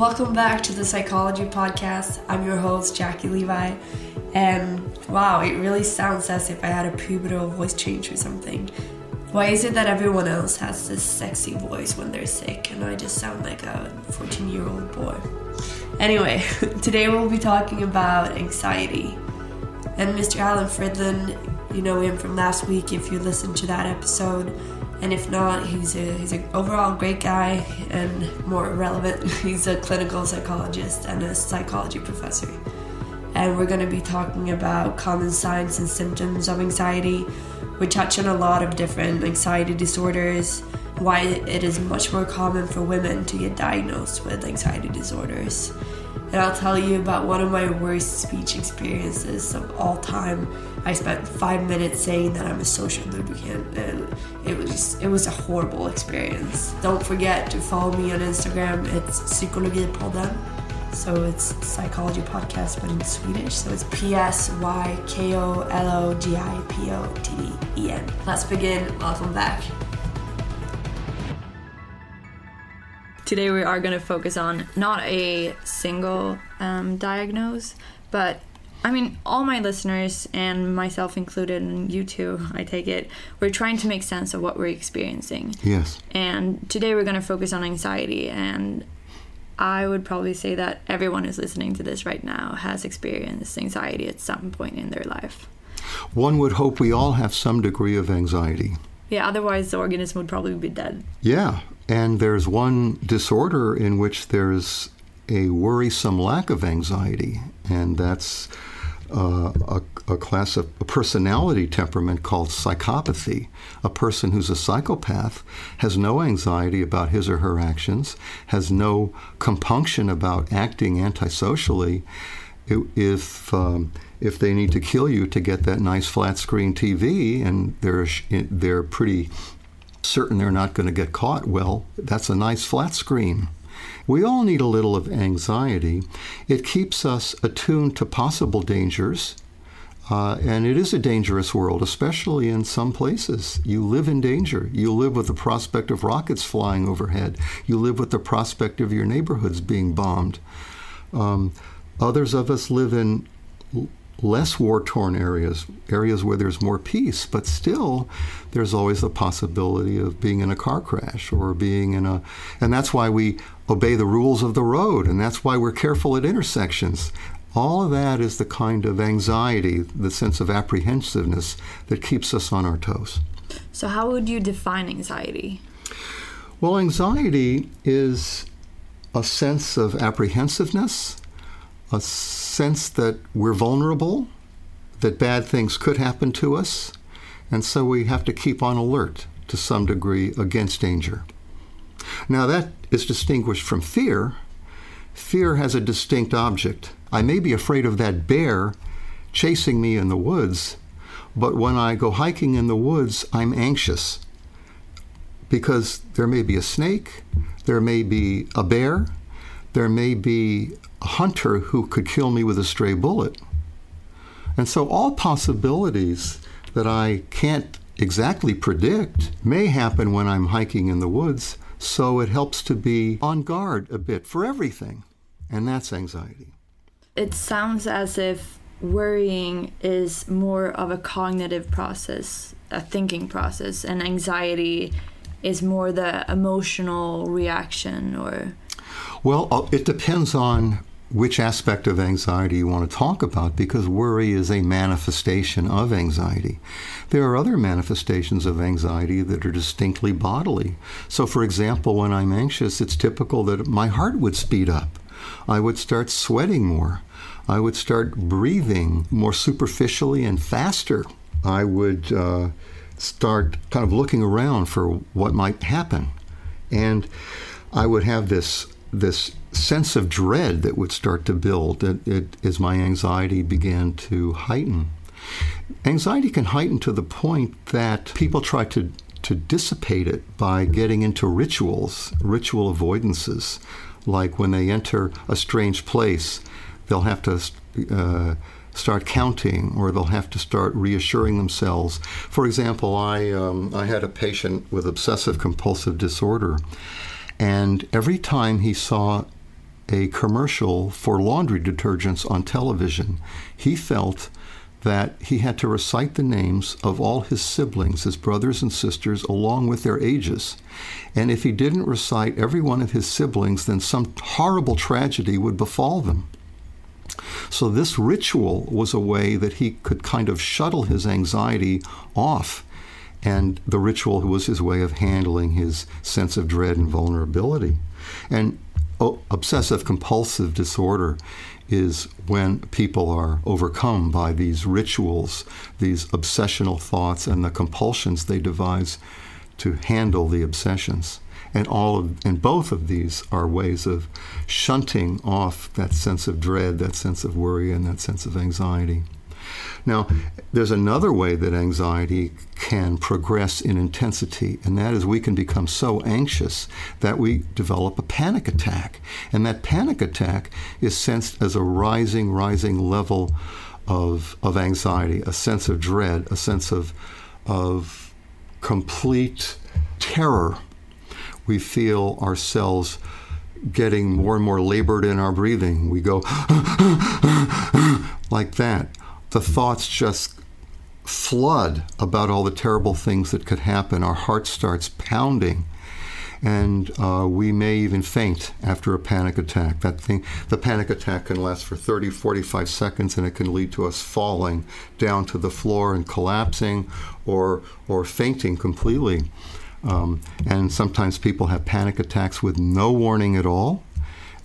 Welcome back to the Psychology Podcast. I'm your host, Jackie Levi. And wow, it really sounds as if I had a pubertal voice change or something. Why is it that everyone else has this sexy voice when they're sick and I just sound like a 14 year old boy? Anyway, today we'll be talking about anxiety. And Mr. Alan Fridlund, you know him from last week if you listened to that episode and if not, he's a he's an overall great guy and more relevant. He's a clinical psychologist and a psychology professor. And we're going to be talking about common signs and symptoms of anxiety. We touch on a lot of different anxiety disorders, why it is much more common for women to get diagnosed with anxiety disorders. And I'll tell you about one of my worst speech experiences of all time I spent five minutes saying that I'm a social lubricant, and it was just, it was a horrible experience. Don't forget to follow me on Instagram. It's psykologipodden. So it's psychology podcast, but in Swedish. So it's P S Y K O L O G I P O T E N. Let's begin. Welcome back. Today we are going to focus on not a single um, diagnose, but I mean, all my listeners and myself included, and you too, I take it, we're trying to make sense of what we're experiencing. Yes. And today we're going to focus on anxiety. And I would probably say that everyone who's listening to this right now has experienced anxiety at some point in their life. One would hope we all have some degree of anxiety. Yeah, otherwise the organism would probably be dead. Yeah. And there's one disorder in which there's a worrisome lack of anxiety, and that's uh, a, a, class of a personality temperament called psychopathy. A person who's a psychopath has no anxiety about his or her actions, has no compunction about acting antisocially. If um, if they need to kill you to get that nice flat screen TV, and they're they're pretty certain they're not going to get caught, well, that's a nice flat screen. We all need a little of anxiety. It keeps us attuned to possible dangers. Uh, and it is a dangerous world, especially in some places. You live in danger. You live with the prospect of rockets flying overhead. You live with the prospect of your neighborhoods being bombed. Um, others of us live in less war torn areas, areas where there's more peace, but still there's always the possibility of being in a car crash or being in a. And that's why we obey the rules of the road, and that's why we're careful at intersections. All of that is the kind of anxiety, the sense of apprehensiveness that keeps us on our toes. So, how would you define anxiety? Well, anxiety is a sense of apprehensiveness, a sense that we're vulnerable, that bad things could happen to us, and so we have to keep on alert to some degree against danger. Now, that is distinguished from fear. Fear has a distinct object. I may be afraid of that bear chasing me in the woods, but when I go hiking in the woods, I'm anxious because there may be a snake, there may be a bear, there may be hunter who could kill me with a stray bullet. And so, all possibilities that I can't exactly predict may happen when I'm hiking in the woods, so it helps to be on guard a bit for everything, and that's anxiety. It sounds as if worrying is more of a cognitive process, a thinking process, and anxiety is more the emotional reaction or well uh, it depends on which aspect of anxiety you want to talk about because worry is a manifestation of anxiety. There are other manifestations of anxiety that are distinctly bodily. So, for example, when I'm anxious, it's typical that my heart would speed up. I would start sweating more. I would start breathing more superficially and faster. I would uh, start kind of looking around for what might happen. And I would have this this sense of dread that would start to build it, it, as my anxiety began to heighten. Anxiety can heighten to the point that people try to, to dissipate it by getting into rituals, ritual avoidances. Like when they enter a strange place, they'll have to uh, start counting or they'll have to start reassuring themselves. For example, I, um, I had a patient with obsessive compulsive disorder, and every time he saw a commercial for laundry detergents on television. He felt that he had to recite the names of all his siblings, his brothers and sisters, along with their ages. And if he didn't recite every one of his siblings, then some horrible tragedy would befall them. So, this ritual was a way that he could kind of shuttle his anxiety off. And the ritual was his way of handling his sense of dread and vulnerability. And obsessive compulsive disorder is when people are overcome by these rituals, these obsessional thoughts, and the compulsions they devise to handle the obsessions. And all of, and both of these are ways of shunting off that sense of dread, that sense of worry, and that sense of anxiety. Now, there's another way that anxiety can progress in intensity, and that is we can become so anxious that we develop a panic attack. And that panic attack is sensed as a rising, rising level of, of anxiety, a sense of dread, a sense of, of complete terror. We feel ourselves getting more and more labored in our breathing. We go like that the thoughts just flood about all the terrible things that could happen. Our heart starts pounding, and uh, we may even faint after a panic attack. That thing, the panic attack can last for 30, 45 seconds, and it can lead to us falling down to the floor and collapsing, or or fainting completely. Um, and sometimes people have panic attacks with no warning at all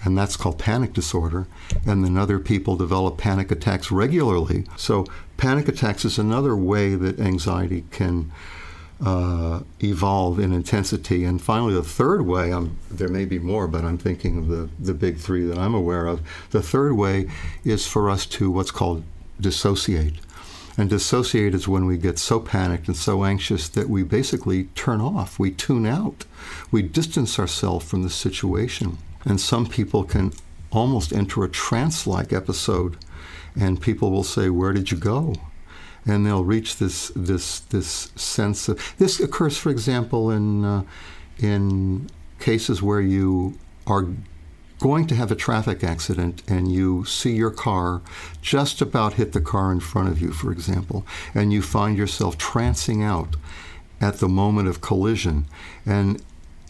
and that's called panic disorder. And then other people develop panic attacks regularly. So, panic attacks is another way that anxiety can uh, evolve in intensity. And finally, the third way, I'm, there may be more, but I'm thinking of the, the big three that I'm aware of. The third way is for us to what's called dissociate. And dissociate is when we get so panicked and so anxious that we basically turn off, we tune out, we distance ourselves from the situation. And some people can almost enter a trance like episode, and people will say, Where did you go? And they'll reach this, this, this sense of. This occurs, for example, in, uh, in cases where you are going to have a traffic accident and you see your car just about hit the car in front of you, for example, and you find yourself trancing out at the moment of collision. And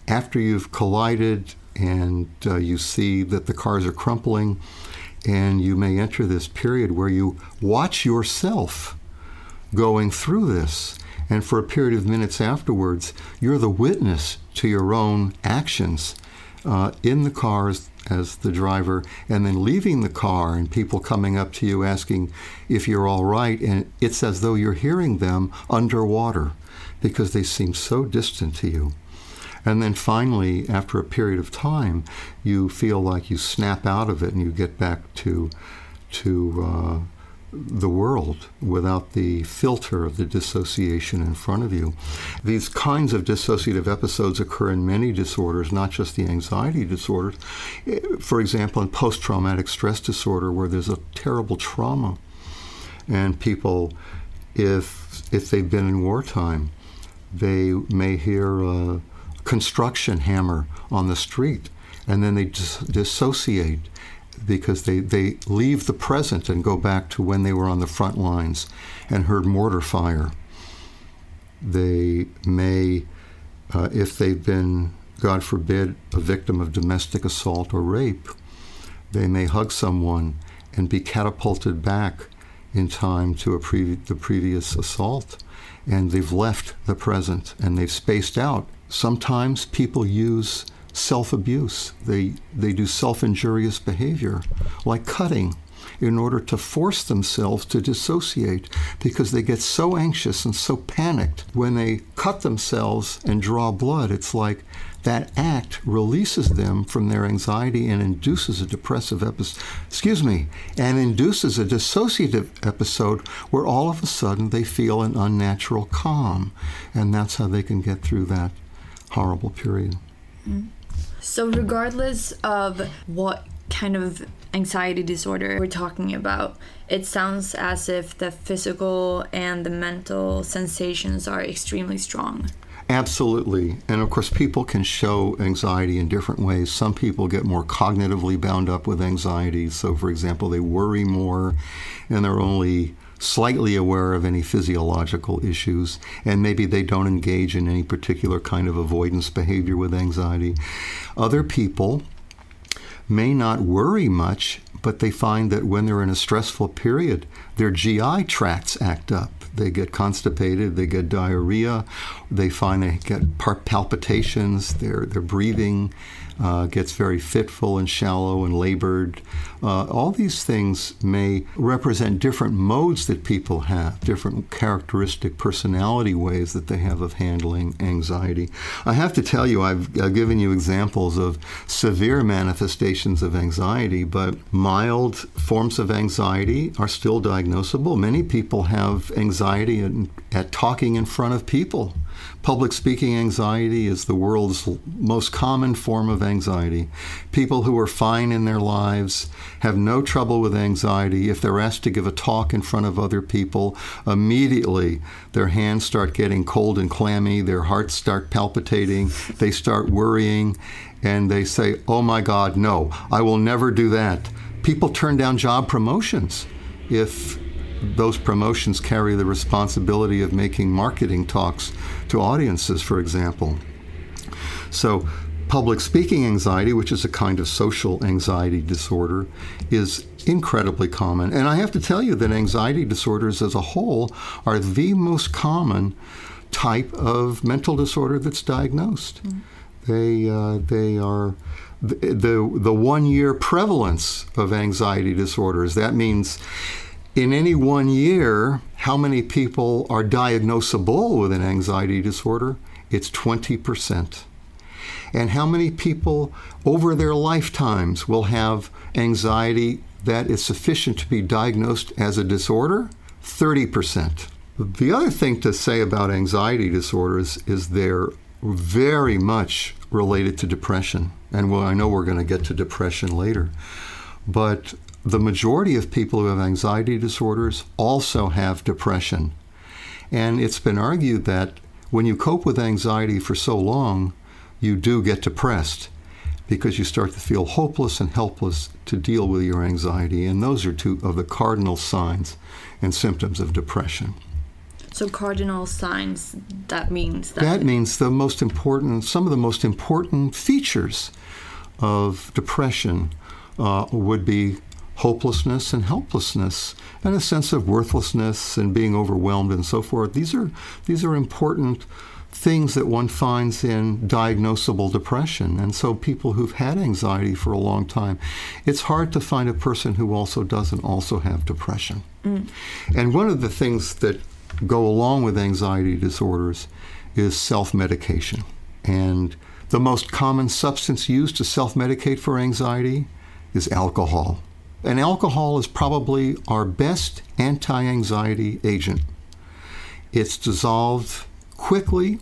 after you've collided and uh, you see that the cars are crumpling, and you may enter this period where you watch yourself going through this. And for a period of minutes afterwards, you're the witness to your own actions uh, in the cars as the driver, and then leaving the car, and people coming up to you asking if you're all right. And it's as though you're hearing them underwater because they seem so distant to you. And then finally, after a period of time, you feel like you snap out of it and you get back to to uh, the world without the filter of the dissociation in front of you. These kinds of dissociative episodes occur in many disorders, not just the anxiety disorders. For example, in post traumatic stress disorder, where there's a terrible trauma, and people, if, if they've been in wartime, they may hear. Uh, construction hammer on the street, and then they dis- dissociate because they, they leave the present and go back to when they were on the front lines and heard mortar fire. They may, uh, if they've been, God forbid, a victim of domestic assault or rape, they may hug someone and be catapulted back in time to pre- the previous assault. And they've left the present and they've spaced out Sometimes people use self abuse, they, they do self injurious behavior, like cutting, in order to force themselves to dissociate because they get so anxious and so panicked when they cut themselves and draw blood. It's like that act releases them from their anxiety and induces a depressive episode, excuse me, and induces a dissociative episode where all of a sudden they feel an unnatural calm. And that's how they can get through that horrible period. Mm. So, regardless of what kind of anxiety disorder we're talking about, it sounds as if the physical and the mental sensations are extremely strong. Absolutely. And of course, people can show anxiety in different ways. Some people get more cognitively bound up with anxiety. So, for example, they worry more and they're only slightly aware of any physiological issues, and maybe they don't engage in any particular kind of avoidance behavior with anxiety. Other people may not worry much, but they find that when they're in a stressful period, their GI tracts act up. They get constipated, they get diarrhea, they find they get palpitations, their, their breathing uh, gets very fitful and shallow and labored. Uh, all these things may represent different modes that people have, different characteristic personality ways that they have of handling anxiety. I have to tell you, I've, I've given you examples of severe manifestations of anxiety, but mild forms of anxiety are still diagnosable. Many people have anxiety at, at talking in front of people. Public speaking anxiety is the world's most common form of anxiety. People who are fine in their lives have no trouble with anxiety. If they're asked to give a talk in front of other people, immediately their hands start getting cold and clammy, their hearts start palpitating, they start worrying, and they say, Oh my God, no, I will never do that. People turn down job promotions if those promotions carry the responsibility of making marketing talks to audiences, for example. So, public speaking anxiety, which is a kind of social anxiety disorder, is incredibly common. And I have to tell you that anxiety disorders as a whole are the most common type of mental disorder that's diagnosed. Mm. They, uh, they are the, the, the one year prevalence of anxiety disorders. That means in any one year, how many people are diagnosable with an anxiety disorder? It's 20%. And how many people over their lifetimes will have anxiety that is sufficient to be diagnosed as a disorder? 30%. The other thing to say about anxiety disorders is they're very much related to depression. And well, I know we're going to get to depression later. But the majority of people who have anxiety disorders also have depression. And it's been argued that when you cope with anxiety for so long, you do get depressed because you start to feel hopeless and helpless to deal with your anxiety. And those are two of the cardinal signs and symptoms of depression. So, cardinal signs, that means that? That means the most important, some of the most important features of depression uh, would be hopelessness and helplessness and a sense of worthlessness and being overwhelmed and so forth. These are these are important things that one finds in diagnosable depression. And so people who've had anxiety for a long time, it's hard to find a person who also doesn't also have depression. Mm. And one of the things that go along with anxiety disorders is self-medication. And the most common substance used to self-medicate for anxiety is alcohol. And alcohol is probably our best anti anxiety agent. It's dissolved quickly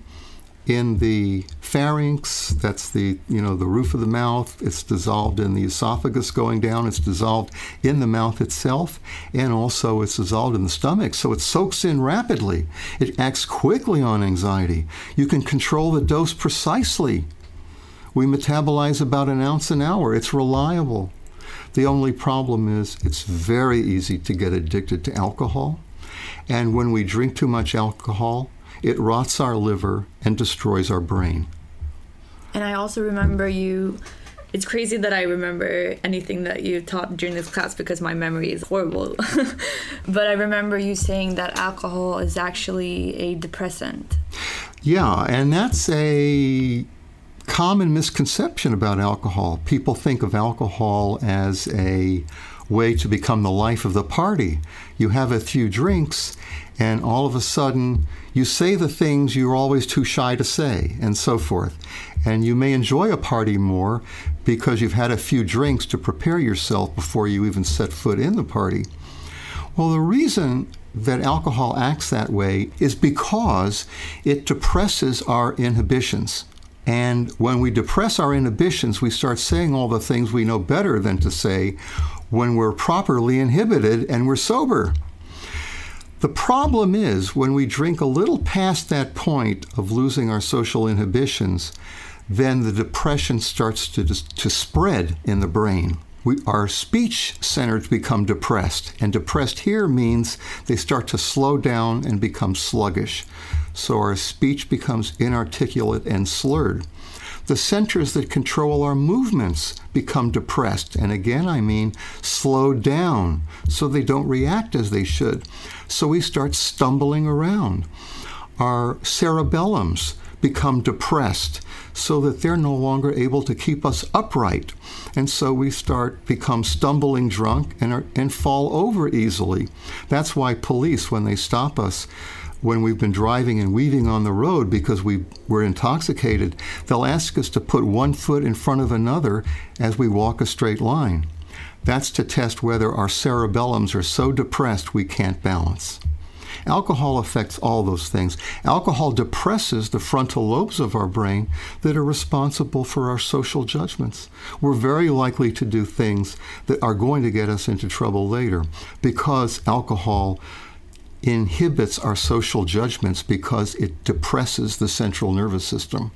in the pharynx that's the you know the roof of the mouth. It's dissolved in the esophagus going down. It's dissolved in the mouth itself and also it's dissolved in the stomach. So it soaks in rapidly. It acts quickly on anxiety. You can control the dose precisely. We metabolize about an ounce an hour. It's reliable the only problem is it's very easy to get addicted to alcohol. And when we drink too much alcohol, it rots our liver and destroys our brain. And I also remember you. It's crazy that I remember anything that you taught during this class because my memory is horrible. but I remember you saying that alcohol is actually a depressant. Yeah, and that's a common misconception about alcohol. People think of alcohol as a way to become the life of the party. You have a few drinks, and all of a sudden, you say the things you're always too shy to say, and so forth. And you may enjoy a party more because you've had a few drinks to prepare yourself before you even set foot in the party. Well, the reason that alcohol acts that way is because it depresses our inhibitions. And when we depress our inhibitions, we start saying all the things we know better than to say when we're properly inhibited and we're sober. The problem is when we drink a little past that point of losing our social inhibitions, then the depression starts to, to spread in the brain. We, our speech centers become depressed, and depressed here means they start to slow down and become sluggish. So our speech becomes inarticulate and slurred. The centers that control our movements become depressed, and again, I mean slowed down so they don't react as they should. So we start stumbling around. Our cerebellums become depressed so that they're no longer able to keep us upright. And so we start become stumbling drunk and, are, and fall over easily. That's why police, when they stop us, when we've been driving and weaving on the road because we were intoxicated, they'll ask us to put one foot in front of another as we walk a straight line. That's to test whether our cerebellums are so depressed we can't balance. Alcohol affects all those things. Alcohol depresses the frontal lobes of our brain that are responsible for our social judgments. We're very likely to do things that are going to get us into trouble later because alcohol inhibits our social judgments because it depresses the central nervous system.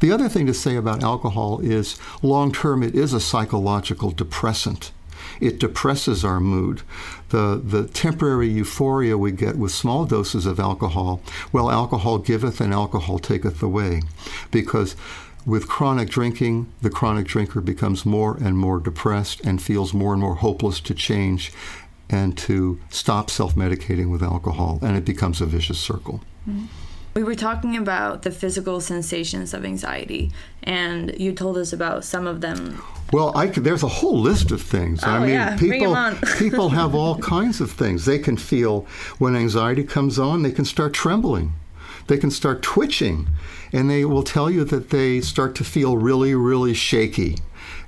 The other thing to say about alcohol is long term, it is a psychological depressant. It depresses our mood. The, the temporary euphoria we get with small doses of alcohol, well, alcohol giveth and alcohol taketh away. Because with chronic drinking, the chronic drinker becomes more and more depressed and feels more and more hopeless to change and to stop self medicating with alcohol, and it becomes a vicious circle. Mm-hmm. We were talking about the physical sensations of anxiety, and you told us about some of them. Well, I, there's a whole list of things. Oh, I mean, yeah. people people have all kinds of things. They can feel when anxiety comes on, they can start trembling. They can start twitching, and they will tell you that they start to feel really, really shaky.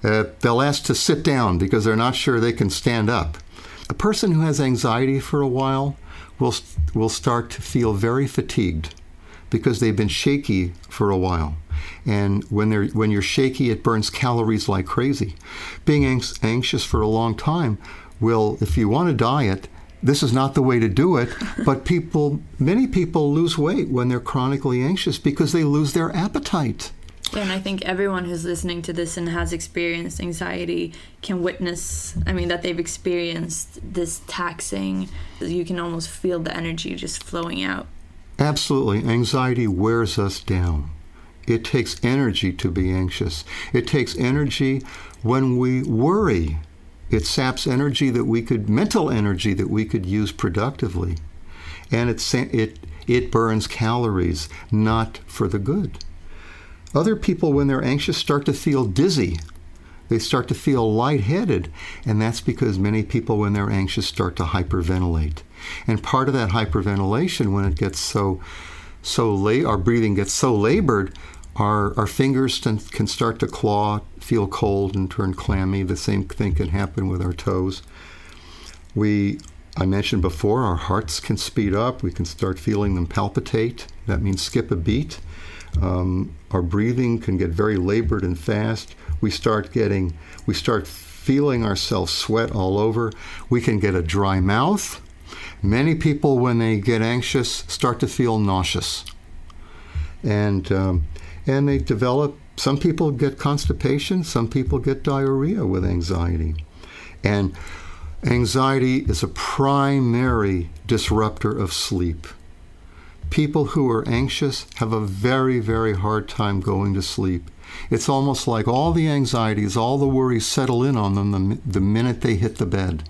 Uh, they'll ask to sit down because they're not sure they can stand up. A person who has anxiety for a while will will start to feel very fatigued because they've been shaky for a while. And when they're when you're shaky, it burns calories like crazy. Being anx- anxious for a long time will, if you want to diet, this is not the way to do it. But people, many people lose weight when they're chronically anxious because they lose their appetite. And I think everyone who's listening to this and has experienced anxiety can witness, I mean, that they've experienced this taxing. You can almost feel the energy just flowing out. Absolutely. Anxiety wears us down. It takes energy to be anxious. It takes energy when we worry. It saps energy that we could, mental energy that we could use productively. And it, it, it burns calories, not for the good. Other people, when they're anxious, start to feel dizzy. They start to feel lightheaded, and that's because many people, when they're anxious, start to hyperventilate. And part of that hyperventilation, when it gets so, so late, our breathing gets so labored, our, our fingers can start to claw, feel cold, and turn clammy. The same thing can happen with our toes. We, I mentioned before, our hearts can speed up. We can start feeling them palpitate. That means skip a beat. Um, our breathing can get very labored and fast. We start getting, we start feeling ourselves sweat all over. We can get a dry mouth. Many people, when they get anxious, start to feel nauseous, and um, and they develop. Some people get constipation. Some people get diarrhea with anxiety, and anxiety is a primary disruptor of sleep people who are anxious have a very, very hard time going to sleep. It's almost like all the anxieties, all the worries settle in on them the, the minute they hit the bed.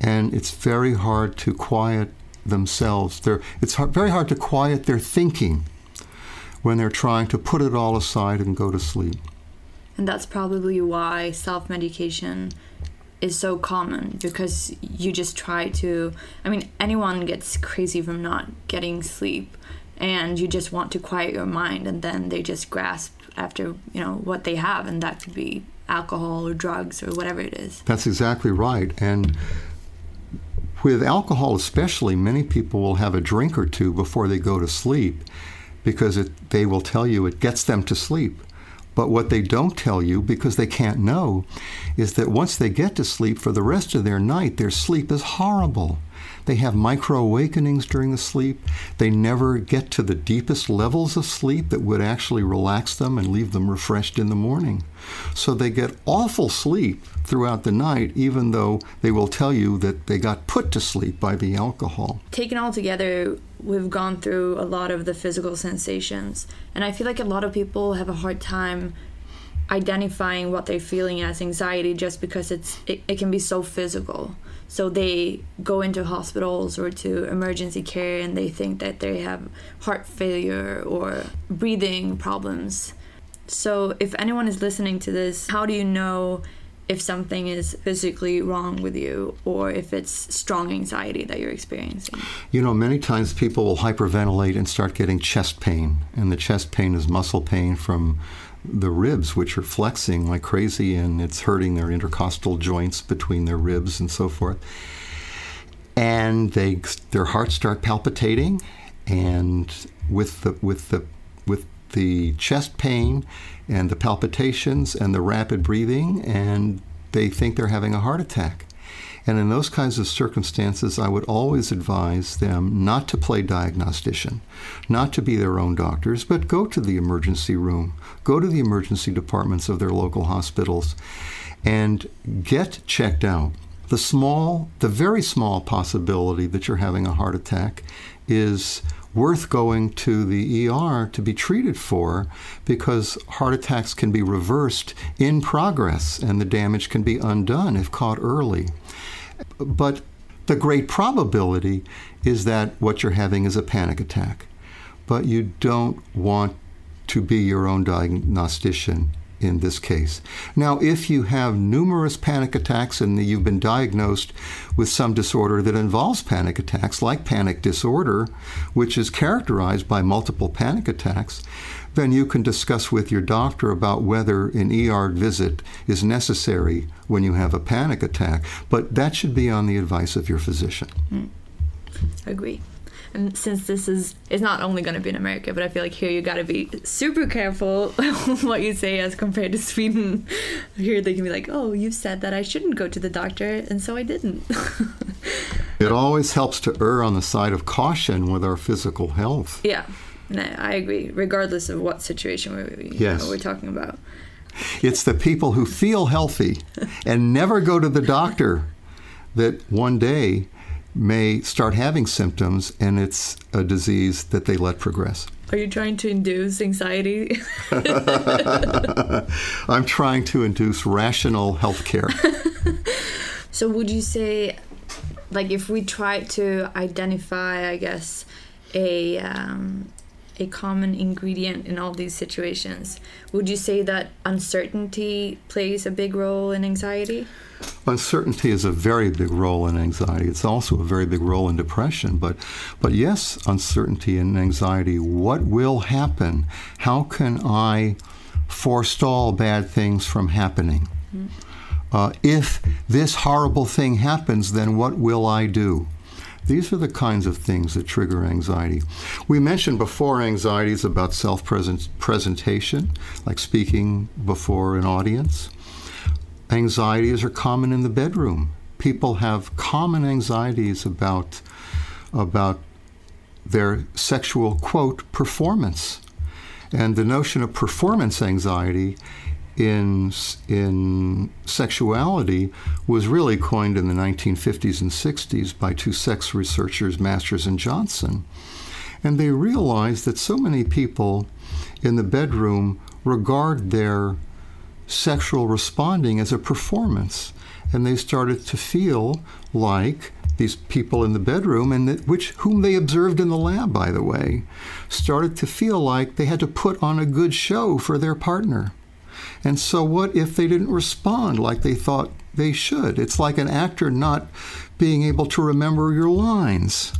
And it's very hard to quiet themselves. They're, it's hard, very hard to quiet their thinking when they're trying to put it all aside and go to sleep. And that's probably why self medication is so common because you just try to i mean anyone gets crazy from not getting sleep and you just want to quiet your mind and then they just grasp after you know what they have and that could be alcohol or drugs or whatever it is. That's exactly right. And with alcohol especially many people will have a drink or two before they go to sleep because it, they will tell you it gets them to sleep but what they don't tell you, because they can't know, is that once they get to sleep for the rest of their night, their sleep is horrible. They have micro awakenings during the sleep. They never get to the deepest levels of sleep that would actually relax them and leave them refreshed in the morning. So they get awful sleep throughout the night, even though they will tell you that they got put to sleep by the alcohol. Taken all together, we've gone through a lot of the physical sensations, and I feel like a lot of people have a hard time identifying what they're feeling as anxiety just because it's it, it can be so physical so they go into hospitals or to emergency care and they think that they have heart failure or breathing problems so if anyone is listening to this how do you know if something is physically wrong with you or if it's strong anxiety that you're experiencing. You know, many times people will hyperventilate and start getting chest pain, and the chest pain is muscle pain from the ribs, which are flexing like crazy, and it's hurting their intercostal joints between their ribs and so forth. And they, their hearts start palpitating, and with the with the with the chest pain and the palpitations and the rapid breathing, and they think they're having a heart attack. And in those kinds of circumstances, I would always advise them not to play diagnostician, not to be their own doctors, but go to the emergency room, go to the emergency departments of their local hospitals, and get checked out. The small, the very small possibility that you're having a heart attack is worth going to the ER to be treated for because heart attacks can be reversed in progress and the damage can be undone if caught early. But the great probability is that what you're having is a panic attack. But you don't want to be your own diagnostician in this case. Now, if you have numerous panic attacks and you've been diagnosed with some disorder that involves panic attacks, like panic disorder, which is characterized by multiple panic attacks, then you can discuss with your doctor about whether an ER visit is necessary when you have a panic attack. But that should be on the advice of your physician. Mm. Agree. And since this is is not only going to be in America, but I feel like here you got to be super careful what you say as compared to Sweden. Here they can be like, "Oh, you said that I shouldn't go to the doctor, and so I didn't." it always helps to err on the side of caution with our physical health. Yeah. No, I agree, regardless of what situation we're, yes. know, we're talking about. It's the people who feel healthy and never go to the doctor that one day may start having symptoms and it's a disease that they let progress. Are you trying to induce anxiety? I'm trying to induce rational health care. so, would you say, like, if we try to identify, I guess, a um, a common ingredient in all these situations. Would you say that uncertainty plays a big role in anxiety? Uncertainty is a very big role in anxiety. It's also a very big role in depression. But, but yes, uncertainty and anxiety. What will happen? How can I forestall bad things from happening? Mm-hmm. Uh, if this horrible thing happens, then what will I do? These are the kinds of things that trigger anxiety. We mentioned before anxieties about self presentation, like speaking before an audience. Anxieties are common in the bedroom. People have common anxieties about, about their sexual, quote, performance. And the notion of performance anxiety in, in sexuality was really coined in the 1950s and 60s by two sex researchers, Masters and Johnson. And they realized that so many people in the bedroom regard their sexual responding as a performance. And they started to feel like these people in the bedroom, and that, which whom they observed in the lab, by the way, started to feel like they had to put on a good show for their partner. And so, what if they didn't respond like they thought they should? It's like an actor not being able to remember your lines.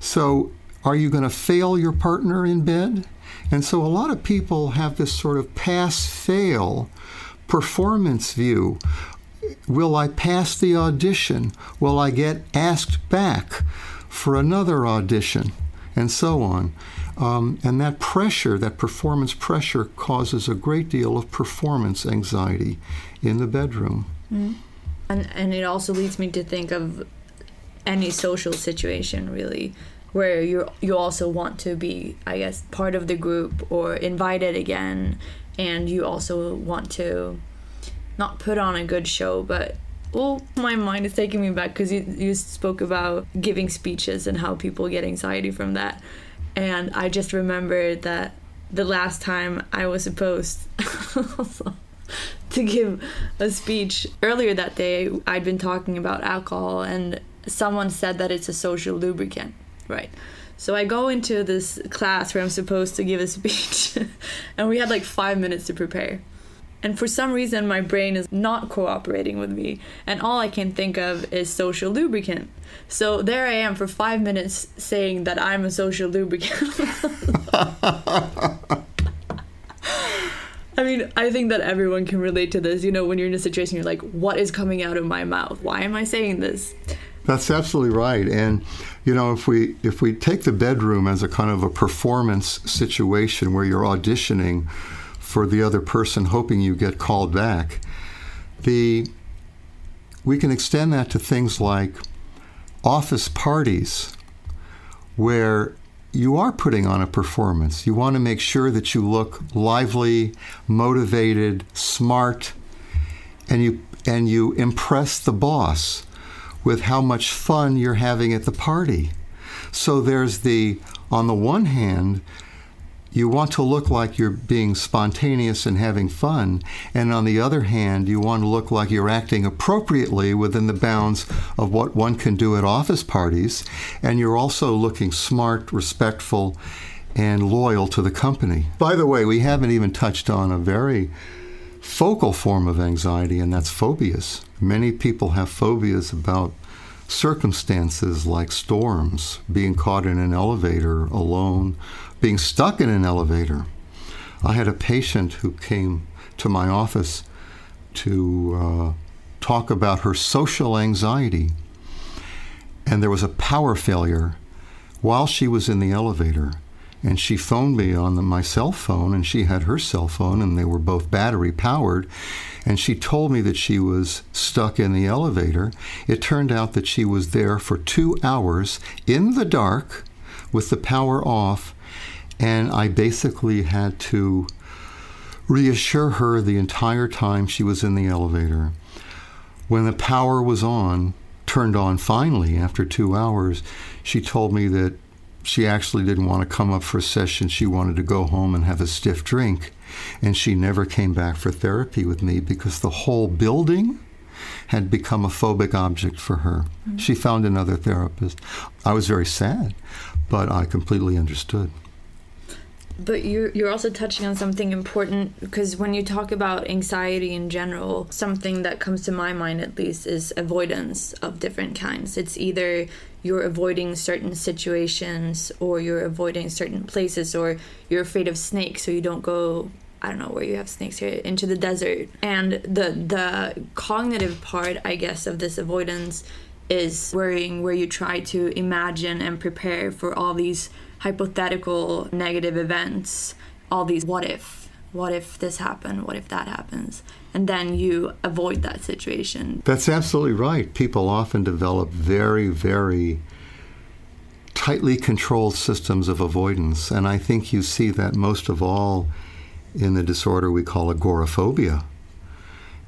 So, are you going to fail your partner in bed? And so, a lot of people have this sort of pass fail performance view. Will I pass the audition? Will I get asked back for another audition? And so on. Um, and that pressure, that performance pressure, causes a great deal of performance anxiety in the bedroom. Mm-hmm. And, and it also leads me to think of any social situation really where you you also want to be I guess part of the group or invited again and you also want to not put on a good show but well my mind is taking me back because you, you spoke about giving speeches and how people get anxiety from that and I just remembered that the last time I was supposed to give a speech earlier that day I'd been talking about alcohol and someone said that it's a social lubricant right? So I go into this class where I'm supposed to give a speech and we had like 5 minutes to prepare and for some reason my brain is not cooperating with me and all I can think of is social lubricant so there I am for 5 minutes saying that I'm a social lubricant I mean, I think that everyone can relate to this. You know, when you're in a situation, you're like, what is coming out of my mouth? Why am I saying this? That's absolutely right. And you know, if we if we take the bedroom as a kind of a performance situation where you're auditioning for the other person, hoping you get called back, the we can extend that to things like office parties, where you are putting on a performance. You want to make sure that you look lively, motivated, smart, and you and you impress the boss with how much fun you're having at the party. So there's the on the one hand, you want to look like you're being spontaneous and having fun, and on the other hand, you want to look like you're acting appropriately within the bounds of what one can do at office parties, and you're also looking smart, respectful, and loyal to the company. By the way, we haven't even touched on a very focal form of anxiety, and that's phobias. Many people have phobias about circumstances like storms, being caught in an elevator alone, being stuck in an elevator. I had a patient who came to my office to uh, talk about her social anxiety, and there was a power failure while she was in the elevator. And she phoned me on the, my cell phone, and she had her cell phone, and they were both battery powered. And she told me that she was stuck in the elevator. It turned out that she was there for two hours in the dark with the power off and I basically had to reassure her the entire time she was in the elevator. When the power was on, turned on finally after two hours, she told me that she actually didn't want to come up for a session. She wanted to go home and have a stiff drink. And she never came back for therapy with me because the whole building had become a phobic object for her. Mm-hmm. She found another therapist. I was very sad, but I completely understood. But you're, you're also touching on something important because when you talk about anxiety in general, something that comes to my mind at least is avoidance of different kinds. It's either you're avoiding certain situations or you're avoiding certain places or you're afraid of snakes so you don't go I don't know where you have snakes here into the desert. And the the cognitive part, I guess, of this avoidance is worrying where you try to imagine and prepare for all these hypothetical negative events, all these what if, what if this happened, what if that happens, and then you avoid that situation. That's absolutely right. People often develop very, very tightly controlled systems of avoidance, and I think you see that most of all in the disorder we call agoraphobia.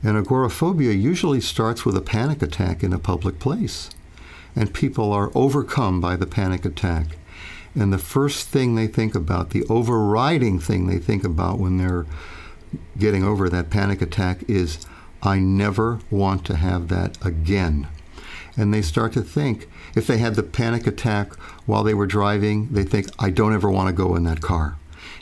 And agoraphobia usually starts with a panic attack in a public place. And people are overcome by the panic attack. And the first thing they think about, the overriding thing they think about when they're getting over that panic attack is, I never want to have that again. And they start to think, if they had the panic attack while they were driving, they think, I don't ever want to go in that car.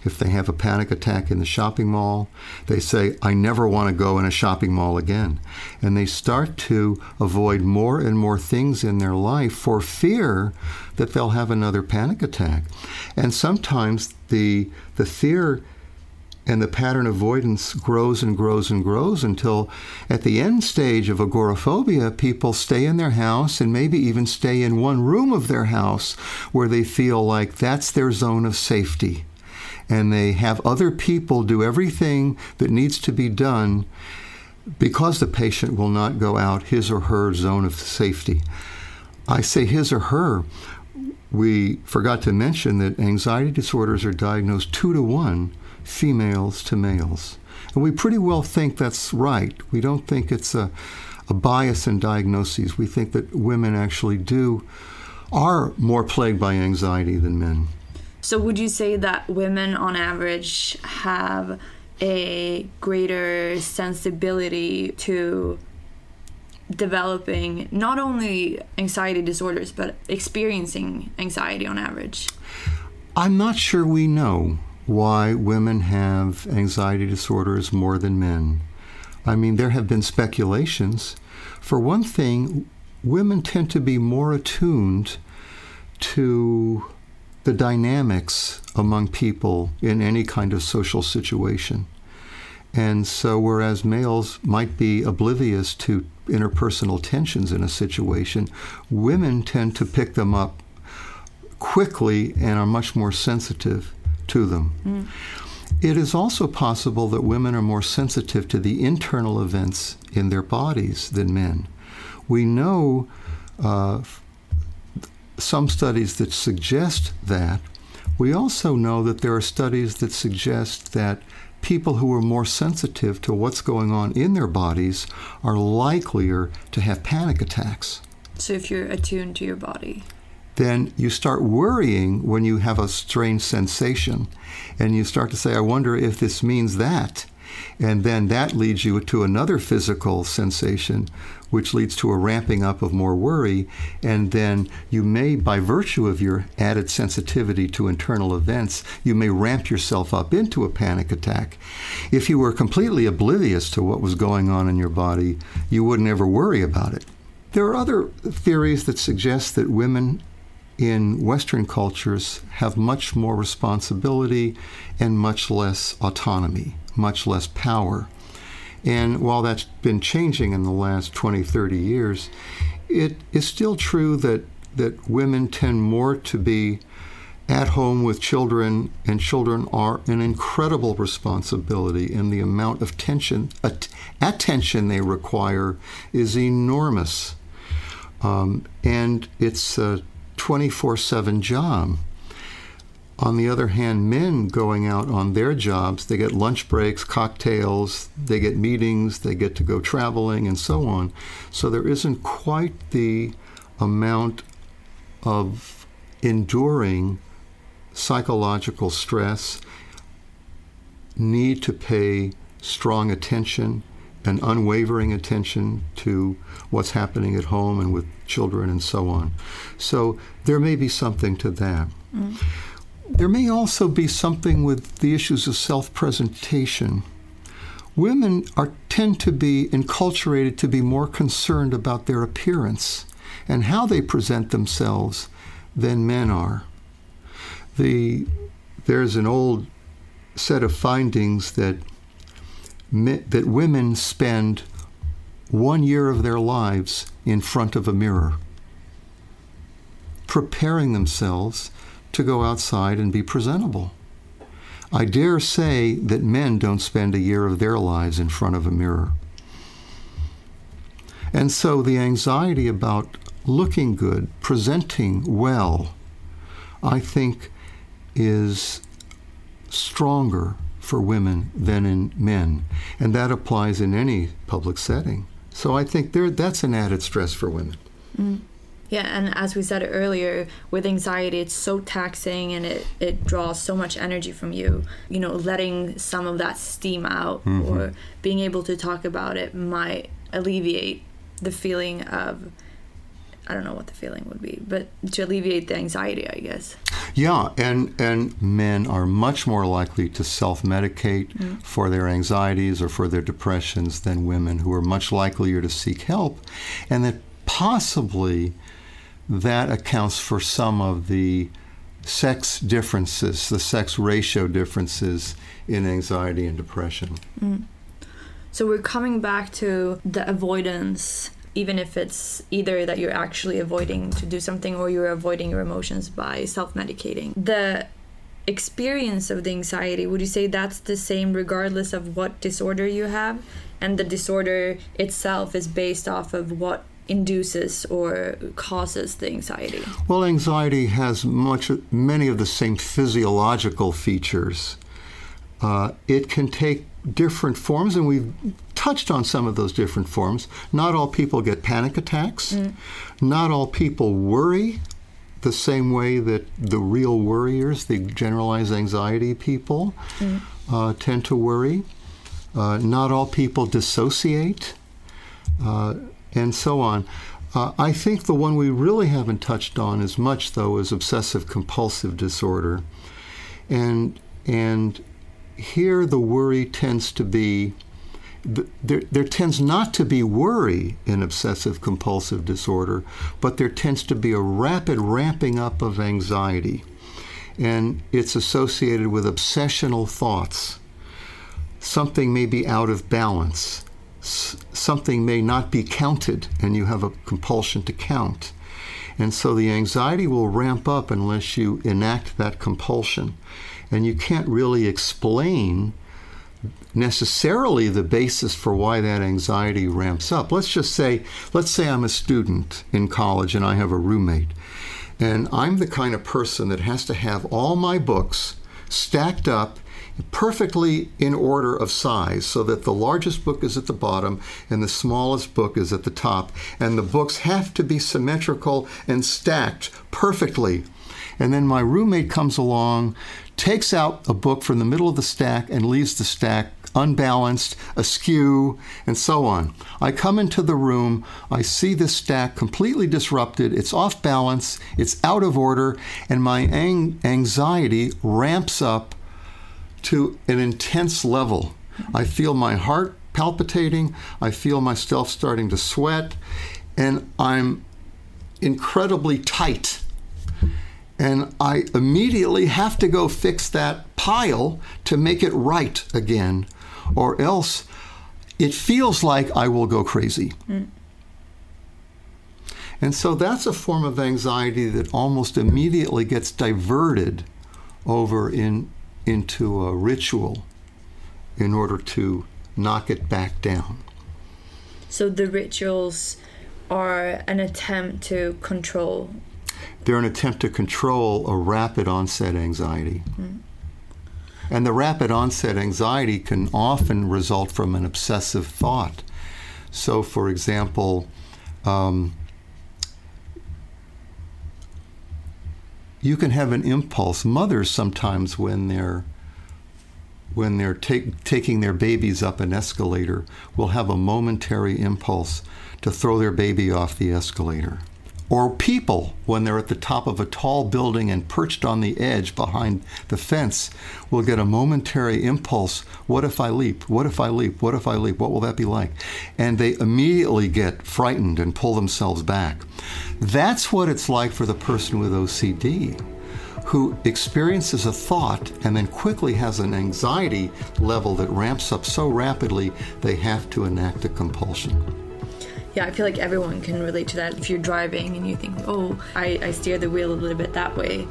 If they have a panic attack in the shopping mall, they say, I never want to go in a shopping mall again. And they start to avoid more and more things in their life for fear that they'll have another panic attack. And sometimes the, the fear and the pattern avoidance grows and grows and grows until at the end stage of agoraphobia, people stay in their house and maybe even stay in one room of their house where they feel like that's their zone of safety and they have other people do everything that needs to be done because the patient will not go out his or her zone of safety. I say his or her, we forgot to mention that anxiety disorders are diagnosed two to one, females to males. And we pretty well think that's right. We don't think it's a, a bias in diagnoses. We think that women actually do are more plagued by anxiety than men. So, would you say that women on average have a greater sensibility to developing not only anxiety disorders but experiencing anxiety on average? I'm not sure we know why women have anxiety disorders more than men. I mean, there have been speculations. For one thing, women tend to be more attuned to the dynamics among people in any kind of social situation. And so, whereas males might be oblivious to interpersonal tensions in a situation, women tend to pick them up quickly and are much more sensitive to them. Mm. It is also possible that women are more sensitive to the internal events in their bodies than men. We know uh, some studies that suggest that. We also know that there are studies that suggest that people who are more sensitive to what's going on in their bodies are likelier to have panic attacks. So, if you're attuned to your body, then you start worrying when you have a strange sensation. And you start to say, I wonder if this means that. And then that leads you to another physical sensation, which leads to a ramping up of more worry. And then you may, by virtue of your added sensitivity to internal events, you may ramp yourself up into a panic attack. If you were completely oblivious to what was going on in your body, you wouldn't ever worry about it. There are other theories that suggest that women in Western cultures have much more responsibility and much less autonomy, much less power. And while that's been changing in the last 20, 30 years, it is still true that, that women tend more to be at home with children, and children are an incredible responsibility, and the amount of tension, att- attention they require is enormous. Um, and it's a 24 7 job. On the other hand, men going out on their jobs, they get lunch breaks, cocktails, they get meetings, they get to go traveling, and so on. So there isn't quite the amount of enduring psychological stress, need to pay strong attention and unwavering attention to what's happening at home and with children and so on. So there may be something to that. Mm. There may also be something with the issues of self presentation. Women are, tend to be enculturated to be more concerned about their appearance and how they present themselves than men are. The, there's an old set of findings that, that women spend one year of their lives in front of a mirror, preparing themselves to go outside and be presentable. I dare say that men don't spend a year of their lives in front of a mirror. And so the anxiety about looking good, presenting well, I think is stronger for women than in men. And that applies in any public setting. So I think there, that's an added stress for women. Mm. Yeah, and as we said earlier, with anxiety, it's so taxing and it, it draws so much energy from you. You know, letting some of that steam out mm-hmm. or being able to talk about it might alleviate the feeling of I don't know what the feeling would be, but to alleviate the anxiety, I guess. Yeah, and and men are much more likely to self-medicate mm. for their anxieties or for their depressions than women who are much likelier to seek help, and that possibly that accounts for some of the sex differences, the sex ratio differences in anxiety and depression. Mm. So we're coming back to the avoidance, even if it's either that you're actually avoiding to do something or you're avoiding your emotions by self medicating. The experience of the anxiety, would you say that's the same regardless of what disorder you have? And the disorder itself is based off of what induces or causes the anxiety? Well, anxiety has much, many of the same physiological features. Uh, it can take different forms, and we've touched on some of those different forms. Not all people get panic attacks. Mm. Not all people worry the same way that the real worriers, the generalized anxiety people, mm. uh, tend to worry. Uh, not all people dissociate, uh, and so on. Uh, I think the one we really haven't touched on as much, though, is obsessive compulsive disorder. And, and here the worry tends to be there, there tends not to be worry in obsessive compulsive disorder, but there tends to be a rapid ramping up of anxiety. And it's associated with obsessional thoughts. Something may be out of balance. Something may not be counted, and you have a compulsion to count. And so the anxiety will ramp up unless you enact that compulsion and you can't really explain necessarily the basis for why that anxiety ramps up. Let's just say, let's say I'm a student in college and I have a roommate, and I'm the kind of person that has to have all my books stacked up perfectly in order of size so that the largest book is at the bottom and the smallest book is at the top and the books have to be symmetrical and stacked perfectly and then my roommate comes along takes out a book from the middle of the stack and leaves the stack unbalanced, askew, and so on. I come into the room, I see this stack completely disrupted, it's off balance, it's out of order, and my ang- anxiety ramps up to an intense level. I feel my heart palpitating, I feel myself starting to sweat, and I'm incredibly tight and I immediately have to go fix that pile to make it right again, or else it feels like I will go crazy. Mm. And so that's a form of anxiety that almost immediately gets diverted over in, into a ritual in order to knock it back down. So the rituals are an attempt to control they're an attempt to control a rapid onset anxiety. Mm. And the rapid onset anxiety can often result from an obsessive thought. So, for example, um, you can have an impulse. Mothers sometimes, when they're when they're take, taking their babies up an escalator, will have a momentary impulse to throw their baby off the escalator. Or people, when they're at the top of a tall building and perched on the edge behind the fence, will get a momentary impulse what if I leap? What if I leap? What if I leap? What will that be like? And they immediately get frightened and pull themselves back. That's what it's like for the person with OCD who experiences a thought and then quickly has an anxiety level that ramps up so rapidly they have to enact a compulsion yeah, I feel like everyone can relate to that. If you're driving and you think, oh, I, I steer the wheel a little bit that way,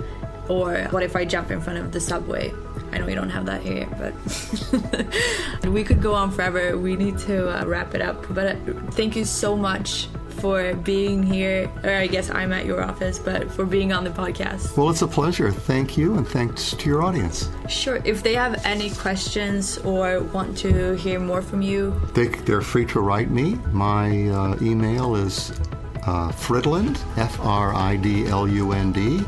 or what if I jump in front of the subway? I know we don't have that here, but we could go on forever. We need to uh, wrap it up. But uh, thank you so much for being here, or I guess I'm at your office, but for being on the podcast. Well, it's a pleasure. Thank you, and thanks to your audience. Sure. If they have any questions or want to hear more from you, they, they're free to write me. My uh, email is uh, Fridlund, F R I D L U N D,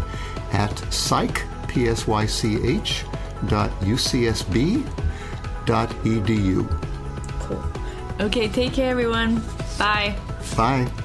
at psych, P S Y C H, dot UCSB dot edu. Cool. Okay, take care, everyone. Bye. Bye.